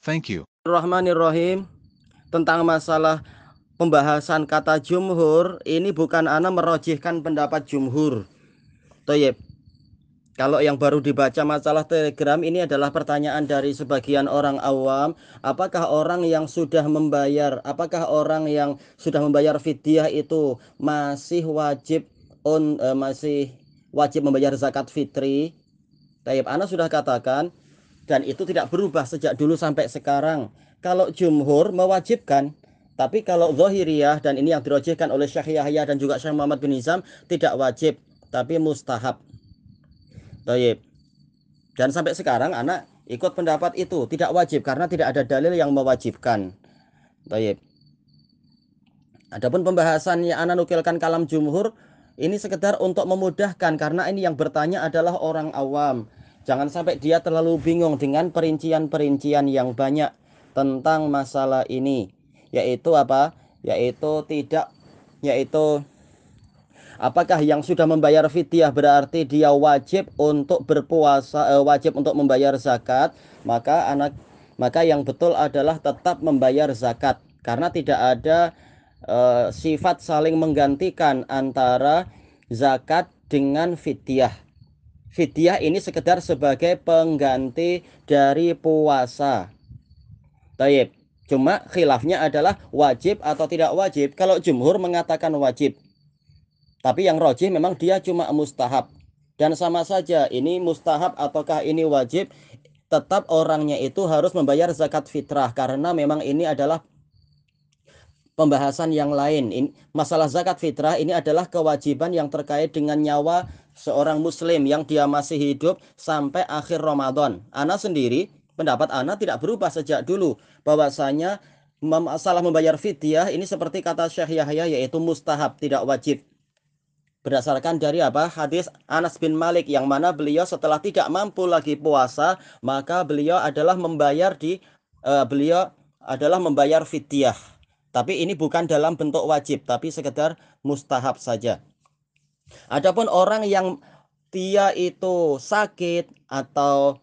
Thank you. Rahmanirrahim tentang masalah pembahasan kata jumhur ini bukan ana merojihkan pendapat jumhur. Toyib. Kalau yang baru dibaca masalah telegram ini adalah pertanyaan dari sebagian orang awam. Apakah orang yang sudah membayar, apakah orang yang sudah membayar fidyah itu masih wajib on, uh, masih wajib membayar zakat fitri? Taib, Ana sudah katakan dan itu tidak berubah sejak dulu sampai sekarang. Kalau jumhur mewajibkan, tapi kalau zahiriyah dan ini yang dirojihkan oleh Syekh Yahya dan juga Syekh Muhammad bin Nizam tidak wajib, tapi mustahab. Taib. Dan sampai sekarang anak ikut pendapat itu tidak wajib karena tidak ada dalil yang mewajibkan. Taib. Adapun pembahasannya anak nukilkan kalam jumhur ini sekedar untuk memudahkan karena ini yang bertanya adalah orang awam. Jangan sampai dia terlalu bingung dengan perincian-perincian yang banyak tentang masalah ini. Yaitu apa? Yaitu tidak yaitu apakah yang sudah membayar fidyah berarti dia wajib untuk berpuasa eh, wajib untuk membayar zakat maka anak maka yang betul adalah tetap membayar zakat karena tidak ada eh, sifat saling menggantikan antara zakat dengan fidyah Fidyah ini sekedar sebagai pengganti dari puasa. Taib. Cuma khilafnya adalah wajib atau tidak wajib. Kalau jumhur mengatakan wajib. Tapi yang rojih memang dia cuma mustahab. Dan sama saja ini mustahab ataukah ini wajib. Tetap orangnya itu harus membayar zakat fitrah. Karena memang ini adalah pembahasan yang lain. Ini, masalah zakat fitrah ini adalah kewajiban yang terkait dengan nyawa seorang muslim yang dia masih hidup sampai akhir Ramadan. Ana sendiri, pendapat Ana tidak berubah sejak dulu bahwasanya masalah membayar fidyah ini seperti kata Syekh Yahya yaitu mustahab, tidak wajib. Berdasarkan dari apa? Hadis Anas bin Malik yang mana beliau setelah tidak mampu lagi puasa, maka beliau adalah membayar di uh, beliau adalah membayar fidyah. Tapi ini bukan dalam bentuk wajib, tapi sekedar mustahab saja. Adapun orang yang dia itu sakit atau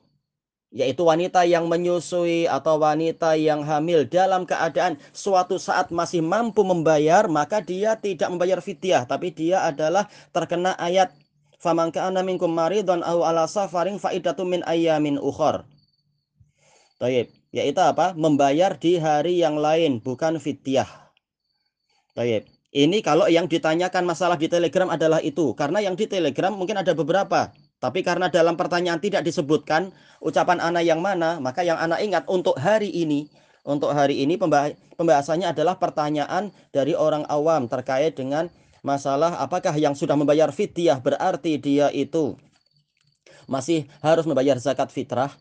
yaitu wanita yang menyusui atau wanita yang hamil dalam keadaan suatu saat masih mampu membayar maka dia tidak membayar fidyah tapi dia adalah terkena ayat faman minkum maridun aw ala safarin faidatu min ayyamin ukhra. Taib, yaitu apa? Membayar di hari yang lain bukan fidyah. Taib. Ini kalau yang ditanyakan masalah di Telegram adalah itu. Karena yang di Telegram mungkin ada beberapa. Tapi karena dalam pertanyaan tidak disebutkan ucapan anak yang mana, maka yang anak ingat untuk hari ini, untuk hari ini pembahasannya adalah pertanyaan dari orang awam terkait dengan masalah apakah yang sudah membayar fidyah berarti dia itu masih harus membayar zakat fitrah.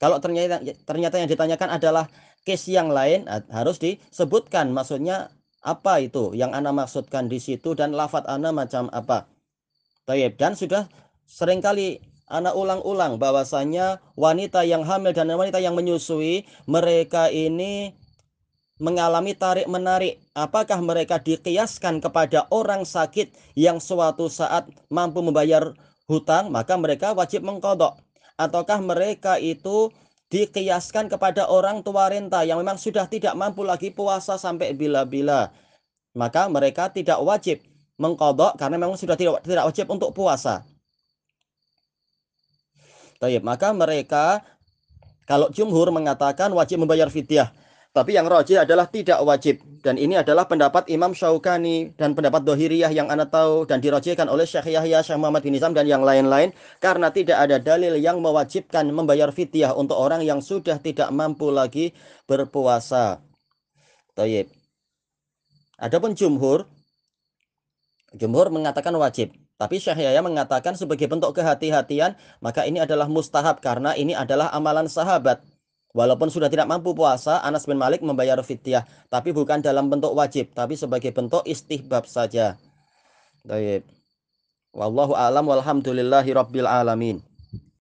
Kalau ternyata ternyata yang ditanyakan adalah case yang lain harus disebutkan maksudnya apa itu yang Anda maksudkan di situ dan lafat Anda macam apa. Tayyib. Dan sudah sering kali Anda ulang-ulang bahwasanya wanita yang hamil dan wanita yang menyusui mereka ini mengalami tarik menarik. Apakah mereka dikiaskan kepada orang sakit yang suatu saat mampu membayar hutang, maka mereka wajib mengkodok. Ataukah mereka itu dikiaskan kepada orang tua renta yang memang sudah tidak mampu lagi puasa sampai bila-bila. Maka mereka tidak wajib mengkodok karena memang sudah tidak, tidak wajib untuk puasa. Maka mereka kalau jumhur mengatakan wajib membayar fidyah. Tapi yang rojih adalah tidak wajib. Dan ini adalah pendapat Imam Syaukani dan pendapat Dohiriyah yang anda tahu dan dirojihkan oleh Syekh Yahya, Syekh Muhammad bin Nizam dan yang lain-lain. Karena tidak ada dalil yang mewajibkan membayar fidyah untuk orang yang sudah tidak mampu lagi berpuasa. Taib. Adapun jumhur, jumhur mengatakan wajib. Tapi Syekh Yahya mengatakan sebagai bentuk kehati-hatian, maka ini adalah mustahab karena ini adalah amalan sahabat Walaupun sudah tidak mampu puasa, Anas bin Malik membayar fidyah, tapi bukan dalam bentuk wajib, tapi sebagai bentuk istihbab saja. Baik. Wallahu a'lam walhamdulillahi rabbil alamin.